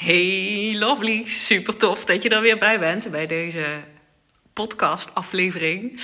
Hey lovely, super tof dat je er weer bij bent bij deze podcast aflevering.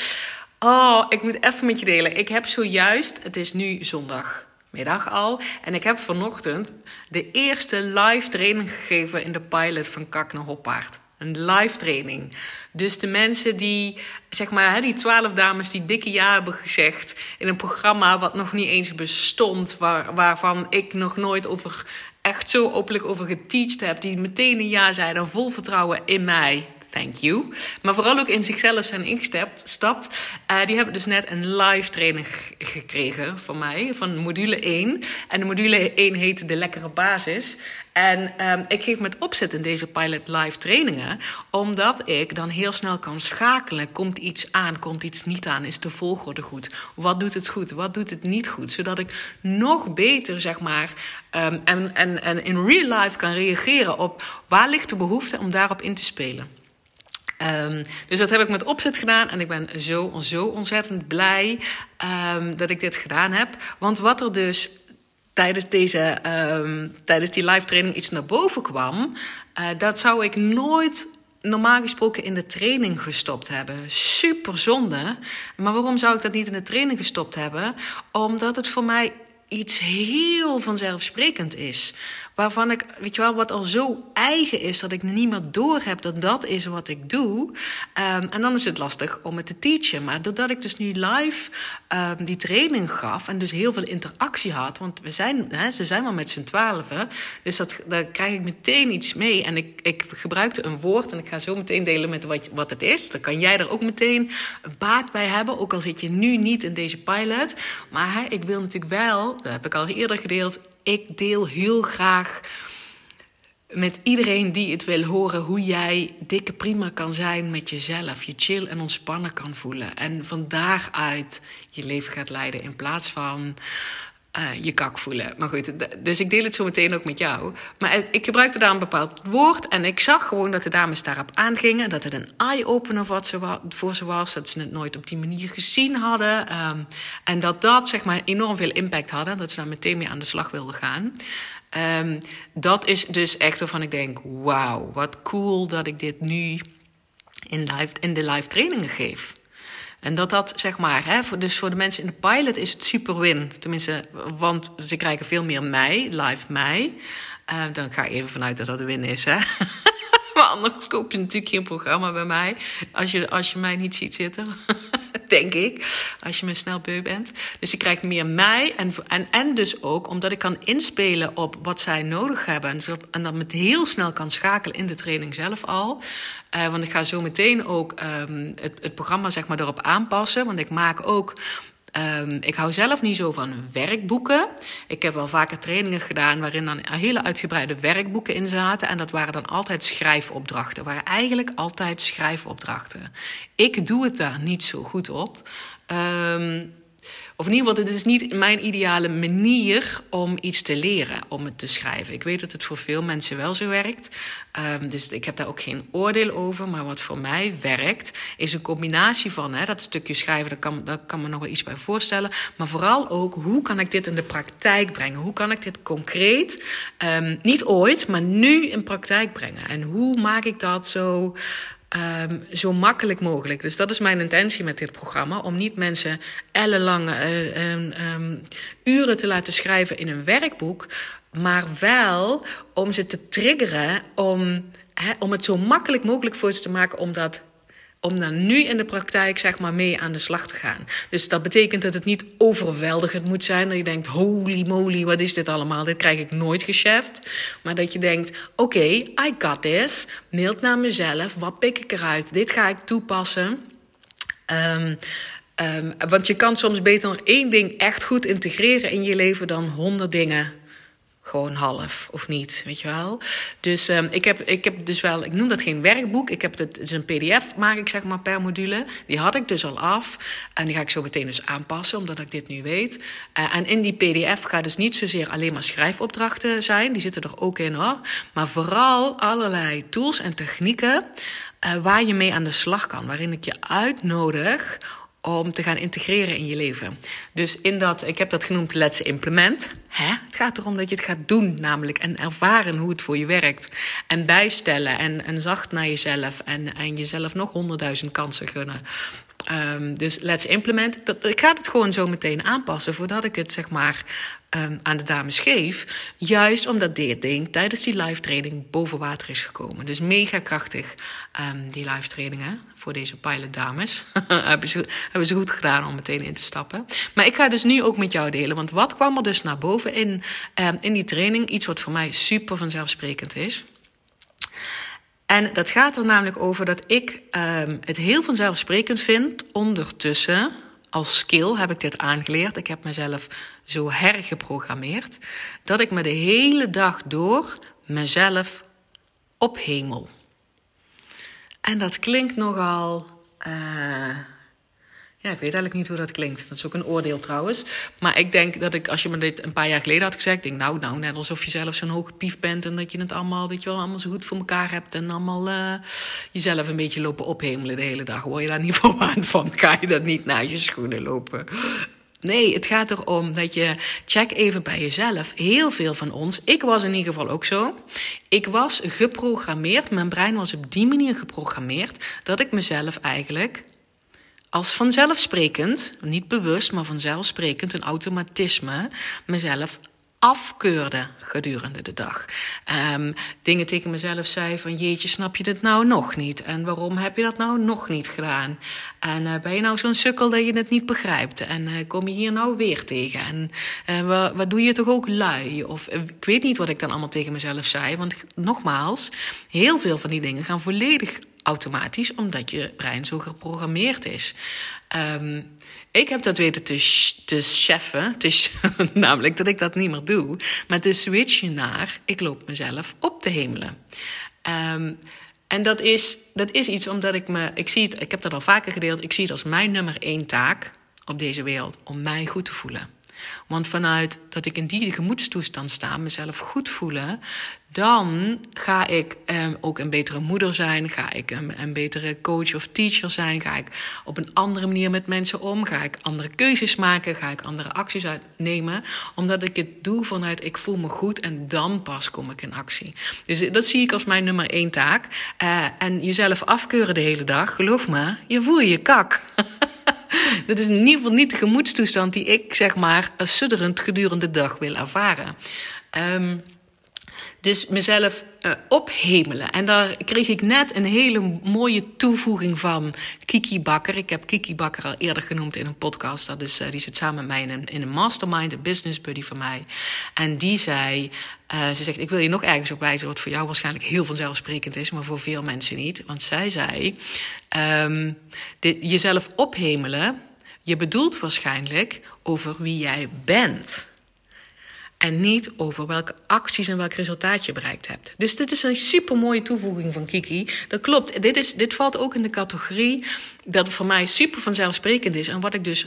Oh, ik moet even met je delen. Ik heb zojuist, het is nu zondagmiddag al, en ik heb vanochtend de eerste live training gegeven in de pilot van Kak naar Hoppaard. Een live training. Dus de mensen die, zeg maar, die twaalf dames die dikke ja hebben gezegd in een programma wat nog niet eens bestond, waar, waarvan ik nog nooit over echt zo openlijk over geteacht heb, die meteen een ja zeiden, vol vertrouwen in mij. Thank you. Maar vooral ook in zichzelf zijn ingestapt. Stapt, uh, die hebben dus net een live training gekregen van mij, van module 1. En de module 1 heet de lekkere basis. En um, ik geef met opzet in deze pilot live trainingen, omdat ik dan heel snel kan schakelen. Komt iets aan, komt iets niet aan? Is de volgorde goed? Wat doet het goed? Wat doet het niet goed? Zodat ik nog beter, zeg maar, um, en, en, en in real life kan reageren op waar ligt de behoefte om daarop in te spelen. Um, dus dat heb ik met opzet gedaan en ik ben zo, zo ontzettend blij um, dat ik dit gedaan heb. Want wat er dus tijdens, deze, um, tijdens die live training iets naar boven kwam, uh, dat zou ik nooit normaal gesproken in de training gestopt hebben. Super zonde. Maar waarom zou ik dat niet in de training gestopt hebben? Omdat het voor mij iets heel vanzelfsprekend is. Waarvan ik, weet je wel, wat al zo eigen is dat ik niet meer door heb dat dat is wat ik doe. Um, en dan is het lastig om het te teachen. Maar doordat ik dus nu live um, die training gaf en dus heel veel interactie had, want we zijn, hè, ze zijn maar met z'n twaalfen, dus dat, daar krijg ik meteen iets mee. En ik, ik gebruikte een woord en ik ga zo meteen delen met wat, wat het is. Dan kan jij er ook meteen baat bij hebben, ook al zit je nu niet in deze pilot. Maar hè, ik wil natuurlijk wel, dat heb ik al eerder gedeeld, ik deel heel graag met iedereen die het wil horen hoe jij dikke prima kan zijn met jezelf. Je chill en ontspannen kan voelen. En van daaruit je leven gaat leiden in plaats van uh, je kak voelen. Maar goed, dus ik deel het zo meteen ook met jou. Maar ik gebruikte daar een bepaald woord en ik zag gewoon dat de dames daarop aangingen. Dat het een eye-opener voor ze was. Dat ze het nooit op die manier gezien hadden. Um, en dat dat zeg maar enorm veel impact hadden. Dat ze daar meteen mee aan de slag wilden gaan. Um, dat is dus echt waarvan ik denk: wauw, wat cool dat ik dit nu in, live, in de live trainingen geef. En dat dat, zeg maar, hè, voor, dus voor de mensen in de pilot is het super win. Tenminste, want ze krijgen veel meer mij, live mij. Uh, dan ga ik even vanuit dat dat win is, hè. maar anders koop je natuurlijk geen programma bij mij. Als je, als je mij niet ziet zitten. denk ik. Als je me snel beu bent. Dus je krijgt meer mij. En, en, en dus ook omdat ik kan inspelen op wat zij nodig hebben. En, en dat met heel snel kan schakelen in de training zelf al. Uh, want ik ga zo meteen ook um, het, het programma zeg maar erop aanpassen. Want ik maak ook Um, ik hou zelf niet zo van werkboeken. Ik heb wel vaker trainingen gedaan waarin dan hele uitgebreide werkboeken in zaten. En dat waren dan altijd schrijfopdrachten. waren eigenlijk altijd schrijfopdrachten. Ik doe het daar niet zo goed op. Um, of in ieder geval, het is niet mijn ideale manier om iets te leren, om het te schrijven. Ik weet dat het voor veel mensen wel zo werkt. Um, dus ik heb daar ook geen oordeel over. Maar wat voor mij werkt, is een combinatie van hè, dat stukje schrijven, daar kan, daar kan me nog wel iets bij voorstellen. Maar vooral ook, hoe kan ik dit in de praktijk brengen? Hoe kan ik dit concreet, um, niet ooit, maar nu in praktijk brengen? En hoe maak ik dat zo Um, zo makkelijk mogelijk. Dus dat is mijn intentie met dit programma. Om niet mensen ellenlange uh, um, uren te laten schrijven in een werkboek. Maar wel om ze te triggeren om, om het zo makkelijk mogelijk voor ze te maken om dat om dan nu in de praktijk zeg maar mee aan de slag te gaan. Dus dat betekent dat het niet overweldigend moet zijn. Dat je denkt, holy moly, wat is dit allemaal? Dit krijg ik nooit gecheft. Maar dat je denkt, oké, I got this. Mailt naar mezelf. Wat pik ik eruit? Dit ga ik toepassen. Um, um, want je kan soms beter nog één ding echt goed integreren in je leven dan honderd dingen gewoon half of niet, weet je wel. Dus um, ik, heb, ik heb dus wel, ik noem dat geen werkboek. Ik heb het, het is een pdf, maak ik zeg maar per module. Die had ik dus al af. En die ga ik zo meteen dus aanpassen, omdat ik dit nu weet. Uh, en in die pdf gaat dus niet zozeer alleen maar schrijfopdrachten zijn. Die zitten er ook in hoor. Maar vooral allerlei tools en technieken uh, waar je mee aan de slag kan. Waarin ik je uitnodig om te gaan integreren in je leven. Dus in dat, ik heb dat genoemd Let's Implement. Hè? Het gaat erom dat je het gaat doen, namelijk. En ervaren hoe het voor je werkt. En bijstellen en, en zacht naar jezelf. En, en jezelf nog honderdduizend kansen gunnen. Um, dus let's implement. ik ga het gewoon zo meteen aanpassen voordat ik het zeg maar um, aan de dames geef. Juist omdat dit ding tijdens die live training boven water is gekomen. Dus mega krachtig um, die live trainingen voor deze pilot dames. hebben, ze, hebben ze goed gedaan om meteen in te stappen. Maar ik ga dus nu ook met jou delen. Want wat kwam er dus naar boven in, in die training? Iets wat voor mij super vanzelfsprekend is. En dat gaat er namelijk over dat ik um, het heel vanzelfsprekend vind ondertussen. Als skill heb ik dit aangeleerd. Ik heb mezelf zo hergeprogrammeerd. Dat ik me de hele dag door mezelf ophemel. En dat klinkt nogal. Uh, ik weet eigenlijk niet hoe dat klinkt. Dat is ook een oordeel trouwens. Maar ik denk dat ik, als je me dit een paar jaar geleden had gezegd, denk nou, nou, net alsof je zelf zo'n hoge pief bent en dat je het allemaal, weet je wel, allemaal zo goed voor elkaar hebt en allemaal uh, jezelf een beetje lopen ophemelen de hele dag. Word je daar niet aan van? Ga je dat niet naar je schoenen lopen? Nee, het gaat erom dat je check even bij jezelf. Heel veel van ons, ik was in ieder geval ook zo. Ik was geprogrammeerd, mijn brein was op die manier geprogrammeerd dat ik mezelf eigenlijk als vanzelfsprekend, niet bewust, maar vanzelfsprekend, een automatisme, mezelf afkeurde gedurende de dag. Um, dingen tegen mezelf zei van jeetje, snap je dit nou nog niet? En waarom heb je dat nou nog niet gedaan? En uh, ben je nou zo'n sukkel dat je het niet begrijpt? En uh, kom je hier nou weer tegen? En wat, wat doe je toch ook lui? Of ik weet niet wat ik dan allemaal tegen mezelf zei. Want nogmaals, heel veel van die dingen gaan volledig automatisch, omdat je brein zo geprogrammeerd is. Um, ik heb dat weten te, te cheffen, namelijk dat ik dat niet meer doe, maar te switchen naar ik loop mezelf op te hemelen. Um, en dat is, dat is iets omdat ik me, ik zie het, ik heb dat al vaker gedeeld, ik zie het als mijn nummer één taak op deze wereld om mij goed te voelen. Want vanuit dat ik in die gemoedstoestand sta, mezelf goed voelen, dan ga ik eh, ook een betere moeder zijn, ga ik een, een, betere coach of teacher zijn, ga ik op een andere manier met mensen om, ga ik andere keuzes maken, ga ik andere acties uitnemen, omdat ik het doe vanuit ik voel me goed en dan pas kom ik in actie. Dus dat zie ik als mijn nummer één taak. Uh, en jezelf afkeuren de hele dag, geloof me, je voel je kak. dat is in ieder geval niet de gemoedstoestand die ik, zeg maar, sudderend gedurende de dag wil ervaren. Um, dus mezelf uh, ophemelen. En daar kreeg ik net een hele mooie toevoeging van Kiki Bakker. Ik heb Kiki Bakker al eerder genoemd in een podcast. Dat is, uh, die zit samen met mij in een, in een mastermind, een business buddy van mij. En die zei, uh, ze zegt, ik wil je nog ergens op wijzen... wat voor jou waarschijnlijk heel vanzelfsprekend is... maar voor veel mensen niet. Want zij zei, um, dit, jezelf ophemelen... je bedoelt waarschijnlijk over wie jij bent... En niet over welke acties en welk resultaat je bereikt hebt. Dus dit is een super mooie toevoeging van Kiki. Dat klopt. Dit, is, dit valt ook in de categorie dat voor mij super vanzelfsprekend is. En wat ik dus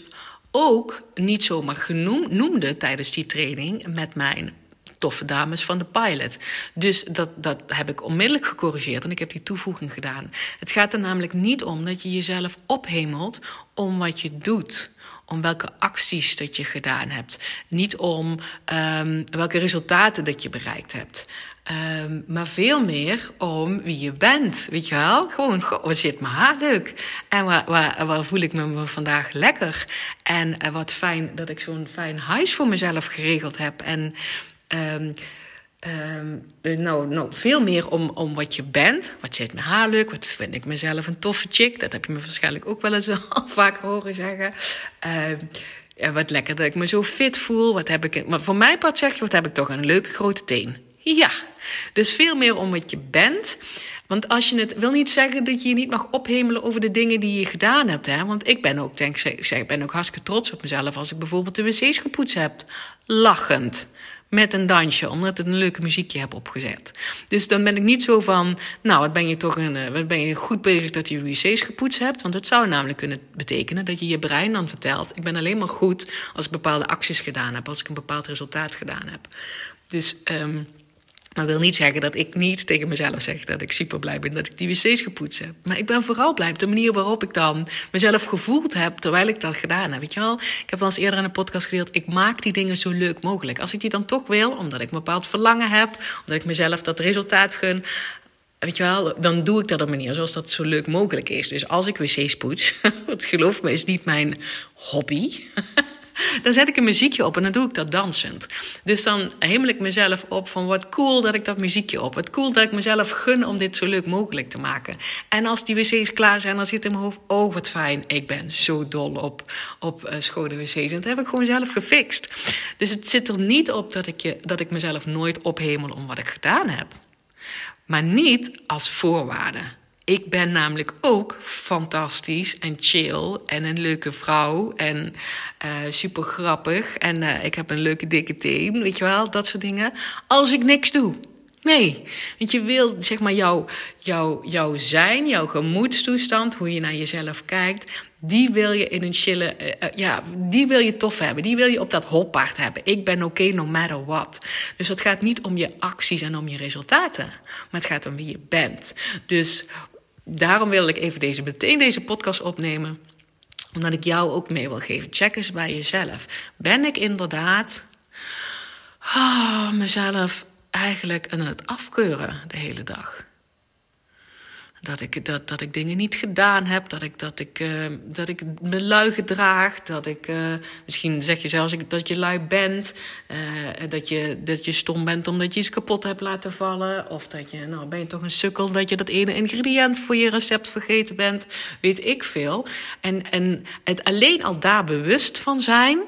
ook niet zomaar genoemd noemde tijdens die training met mijn toffe dames van de pilot. Dus dat, dat heb ik onmiddellijk gecorrigeerd en ik heb die toevoeging gedaan. Het gaat er namelijk niet om dat je jezelf ophemelt om wat je doet om welke acties dat je gedaan hebt. Niet om um, welke resultaten dat je bereikt hebt. Um, maar veel meer om wie je bent. Weet je wel? Gewoon, goh, wat zit mijn haar leuk? En waar, voel ik me vandaag lekker? En uh, wat fijn dat ik zo'n fijn huis voor mezelf geregeld heb. En um, Um, nou, nou, veel meer om, om wat je bent. Wat zit me haar leuk? Wat vind ik mezelf een toffe chick? Dat heb je me waarschijnlijk ook wel eens al vaker horen zeggen. Ja, wat lekker dat ik me zo fit voel. Wat heb ik, maar voor mij part zeg je, wat heb ik toch een leuke grote teen. Ja, dus veel meer om wat je bent. Want als je het wil niet zeggen dat je je niet mag ophemelen over de dingen die je gedaan hebt. Hè? Want ik ben ook, denk ik ben ook hartstikke trots op mezelf als ik bijvoorbeeld de wc's gepoetst heb. Lachend met een dansje, omdat ik een leuke muziekje heb opgezet. Dus dan ben ik niet zo van, nou, wat ben je toch een, eh, wat ben je goed bezig dat je wc's gepoetst hebt? Want het zou namelijk kunnen betekenen dat je je brein dan vertelt, ik ben alleen maar goed als ik bepaalde acties gedaan heb, als ik een bepaald resultaat gedaan heb. Dus um, Maar wil niet zeggen dat ik niet tegen mezelf zeg dat ik super blij ben dat ik die wc's gepoetst heb. Maar ik ben vooral blij op de manier waarop ik dan mezelf gevoeld heb terwijl ik dat gedaan heb. Weet je wel? Ik heb al eens eerder in een podcast gedeeld, ik maak die dingen zo leuk mogelijk. Als ik die dan toch wil, omdat ik een bepaald verlangen heb, omdat ik mezelf dat resultaat gun, Weet je wel, dan doe ik dat op een manier zoals dat zo leuk mogelijk is. Dus als ik wc's poets, want geloof me, is niet mijn hobby. Dan zet ik een muziekje op en dan doe ik dat dansend. Dus dan hemel ik mezelf op van wat cool dat ik dat muziekje op. Wat cool dat ik mezelf gun om dit zo leuk mogelijk te maken. En als die wc's klaar zijn, dan zit in mijn hoofd, oh wat fijn. Ik ben zo dol op, op uh, schone wc's. En dat heb ik gewoon zelf gefixt. Dus het zit er niet op dat ik, je, dat ik mezelf nooit ophemel om wat ik gedaan heb. Maar niet als voorwaarde. Ik ben namelijk ook fantastisch en chill en een leuke vrouw en uh, super grappig en uh, ik heb een leuke dikke teen, weet je wel, dat soort dingen. Als ik niks doe. Nee, want je wil zeg maar jouw jou, jouw zijn, jouw gemoedstoestand, hoe je naar jezelf kijkt, die wil je in een chille, uh, ja, die wil je tof hebben. Die wil je op dat hoppaard hebben. Ik ben oké okay, no matter what. Dus het gaat niet om je acties en om je resultaten, maar het gaat om wie je bent. Dus daarom wil ik even deze, meteen deze podcast opnemen. Omdat ik jou ook mee wil geven. Check eens bij jezelf. Ben ik inderdaad oh, mezelf eigenlijk aan het afkeuren de hele dag? Dat ik, dat, dat ik dingen niet gedaan heb, dat ik, dat ik, uh, dat ik me lui gedraag, dat ik, uh, misschien zeg je zelfs dat je lui bent, uh, dat, je, dat je stom bent omdat je iets kapot hebt laten vallen, of dat je, nou ben je toch een sukkel dat je dat ene ingrediënt voor je recept vergeten bent, weet ik veel. En, en het alleen al daar bewust van zijn,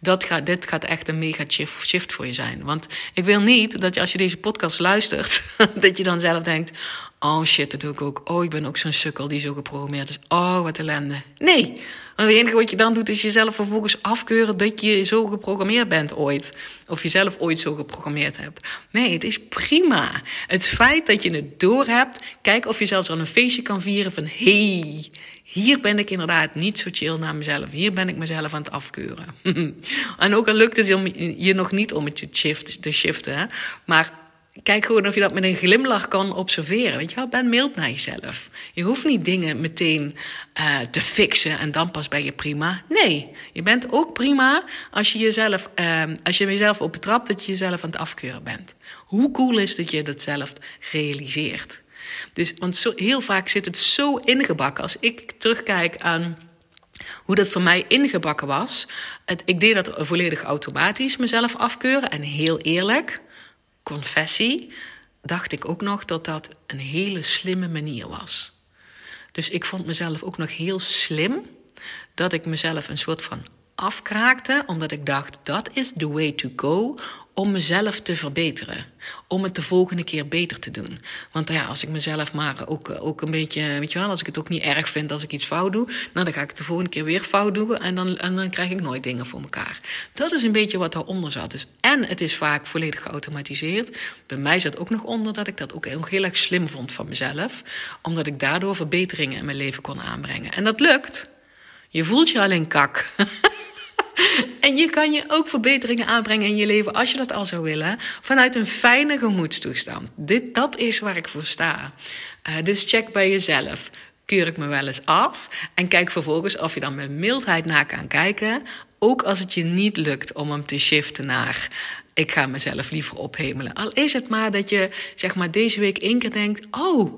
dat gaat, dit gaat echt een mega shift voor je zijn. Want ik wil niet dat je, als je deze podcast luistert, dat je dan zelf denkt: Oh shit, dat doe ik ook. Oh, ik ben ook zo'n sukkel die zo geprogrammeerd is. Oh, wat ellende. Nee, want het enige wat je dan doet is jezelf vervolgens afkeuren dat je zo geprogrammeerd bent ooit. Of jezelf ooit zo geprogrammeerd hebt. Nee, het is prima. Het feit dat je het doorhebt, kijk of je zelfs al een feestje kan vieren van hey, hier ben ik inderdaad niet zo chill naar mezelf. Hier ben ik mezelf aan het afkeuren. en ook al lukt het je nog niet om het te shiften, maar kijk gewoon of je dat met een glimlach kan observeren. Weet je wel, ben mild naar jezelf. Je hoeft niet dingen meteen uh, te fixen en dan pas ben je prima. Nee, je bent ook prima als je jezelf, uh, als je jezelf op betrapt dat je jezelf aan het afkeuren bent. Hoe cool is dat je dat zelf realiseert? Dus, want zo, heel vaak zit het zo ingebakken. Als ik terugkijk aan hoe dat voor mij ingebakken was. Ik deed dat volledig automatisch, mezelf afkeuren. En heel eerlijk, confessie, dacht ik ook nog dat dat een hele slimme manier was. Dus ik vond mezelf ook nog heel slim dat ik mezelf een soort van afkraakte, omdat ik dacht dat is the way to go om mezelf te verbeteren. Om het de volgende keer beter te doen. Want ja, als ik mezelf maar ook, ook een beetje, weet je wel, als ik het ook niet erg vind als ik iets fout doe, nou dan ga ik het de volgende keer weer fout doen en dan, en dan krijg ik nooit dingen voor elkaar. Dat is een beetje wat daaronder zat. Dus, en het is vaak volledig geautomatiseerd. Bij mij zat ook nog onder dat ik dat ook heel, heel erg slim vond van mezelf, omdat ik daardoor verbeteringen in mijn leven kon aanbrengen. En dat lukt. Je voelt je alleen kak. En je kan je ook verbeteringen aanbrengen in je leven als je dat al zou willen, vanuit een fijne gemoedstoestand. Dit, dat is waar ik voor sta. Uh, dus check bij jezelf. Keur ik me wel eens af en kijk vervolgens of je dan met mildheid naar kan kijken, ook als het je niet lukt om hem te shiften naar ik ga mezelf liever ophemelen. Al is het maar dat je zeg maar deze week één keer denkt: "Oh,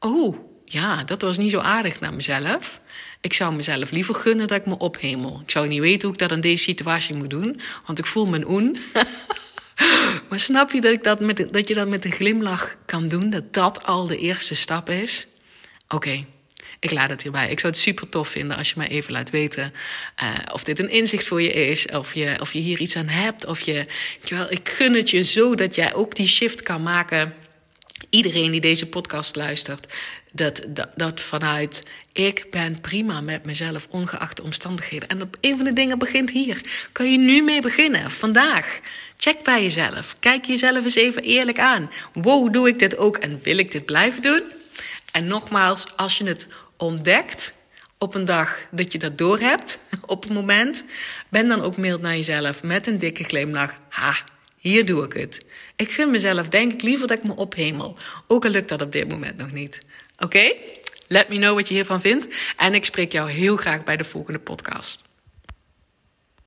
oh, ja, dat was niet zo aardig naar mezelf." Ik zou mezelf liever gunnen dat ik me ophemel. Ik zou niet weten hoe ik dat in deze situatie moet doen, want ik voel een oen. maar snap je dat, ik dat, met, dat je dat met een glimlach kan doen? Dat dat al de eerste stap is? Oké, ik laat het hierbij. Ik zou het super tof vinden als je mij even laat weten uh, of dit een inzicht voor je is, of je, of je hier iets aan hebt, of je, ik gun het je zo dat jij ook die shift kan maken. Iedereen die deze podcast luistert, dat, dat, vanuit ik ben prima met mezelf, ongeacht de omstandigheden. En een van de dingen begint hier. Kan je nu mee beginnen, vandaag. Check bij jezelf. Kijk jezelf eens even eerlijk aan. Wow, doe ik dit ook en wil ik dit blijven doen? En nogmaals, als je het ontdekt op een dag dat je dat doorhebt, op een moment, ben dan ook mild naar jezelf met een dikke glimlach. Ha, Hier doe ik het. Ik gun mezelf denk ik liever dat ik me ophemel. Ook al lukt dat op dit moment nog niet. Oké? Let me know wat je hiervan vindt. En ik spreek jou heel graag bij de volgende podcast.